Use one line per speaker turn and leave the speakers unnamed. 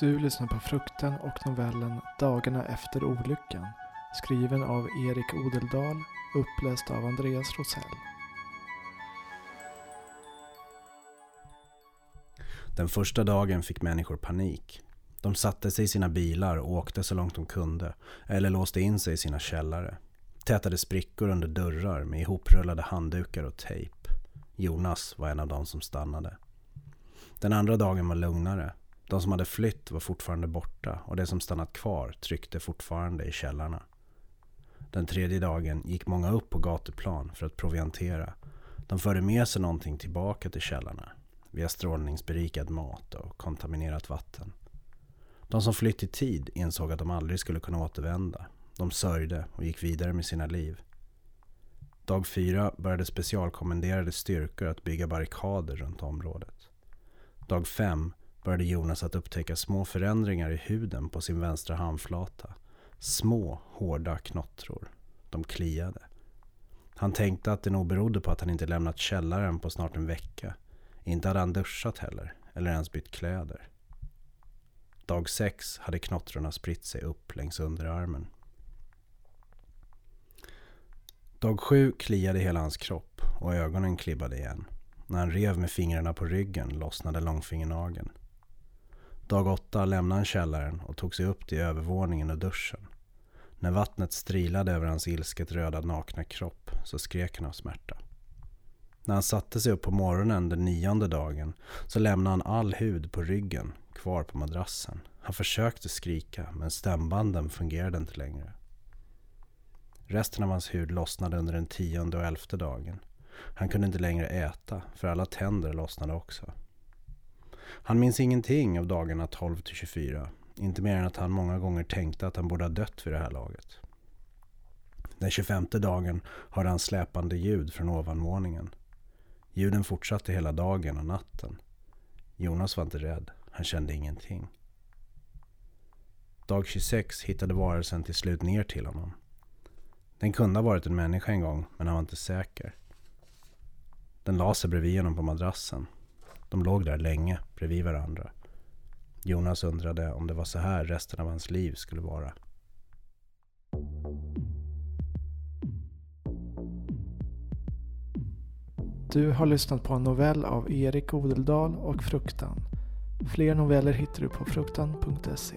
Du lyssnar på Frukten och novellen Dagarna efter olyckan skriven av Erik Odeldal uppläst av Andreas Rosell.
Den första dagen fick människor panik. De satte sig i sina bilar och åkte så långt de kunde eller låste in sig i sina källare. Tätade sprickor under dörrar med ihoprullade handdukar och tejp. Jonas var en av dem som stannade. Den andra dagen var lugnare. De som hade flytt var fortfarande borta och de som stannat kvar tryckte fortfarande i källarna. Den tredje dagen gick många upp på gatuplan för att proviantera. De förde med sig någonting tillbaka till källarna via strålningsberikad mat och kontaminerat vatten. De som flytt i tid insåg att de aldrig skulle kunna återvända. De sörjde och gick vidare med sina liv. Dag fyra började specialkommenderade styrkor att bygga barrikader runt området. Dag fem började Jonas att upptäcka små förändringar i huden på sin vänstra handflata. Små, hårda knottror. De kliade. Han tänkte att det nog berodde på att han inte lämnat källaren på snart en vecka. Inte hade han duschat heller, eller ens bytt kläder. Dag sex hade knottrorna spritt sig upp längs underarmen. Dag sju kliade hela hans kropp och ögonen klibbade igen. När han rev med fingrarna på ryggen lossnade långfingernageln. Dag åtta lämnade han källaren och tog sig upp till övervåningen och duschen. När vattnet strilade över hans ilsket röda nakna kropp så skrek han av smärta. När han satte sig upp på morgonen den nionde dagen så lämnade han all hud på ryggen kvar på madrassen. Han försökte skrika men stämbanden fungerade inte längre. Resten av hans hud lossnade under den tionde och elfte dagen. Han kunde inte längre äta för alla tänder lossnade också. Han minns ingenting av dagarna 12 till 24. Inte mer än att han många gånger tänkte att han borde ha dött vid det här laget. Den 25 dagen hörde han släpande ljud från ovanvåningen. Ljuden fortsatte hela dagen och natten. Jonas var inte rädd. Han kände ingenting. Dag 26 hittade varelsen till slut ner till honom. Den kunde ha varit en människa en gång, men han var inte säker. Den la sig bredvid honom på madrassen. De låg där länge, bredvid varandra. Jonas undrade om det var så här resten av hans liv skulle vara.
Du har lyssnat på en novell av Erik Odeldal och Fruktan. Fler noveller hittar du på fruktan.se.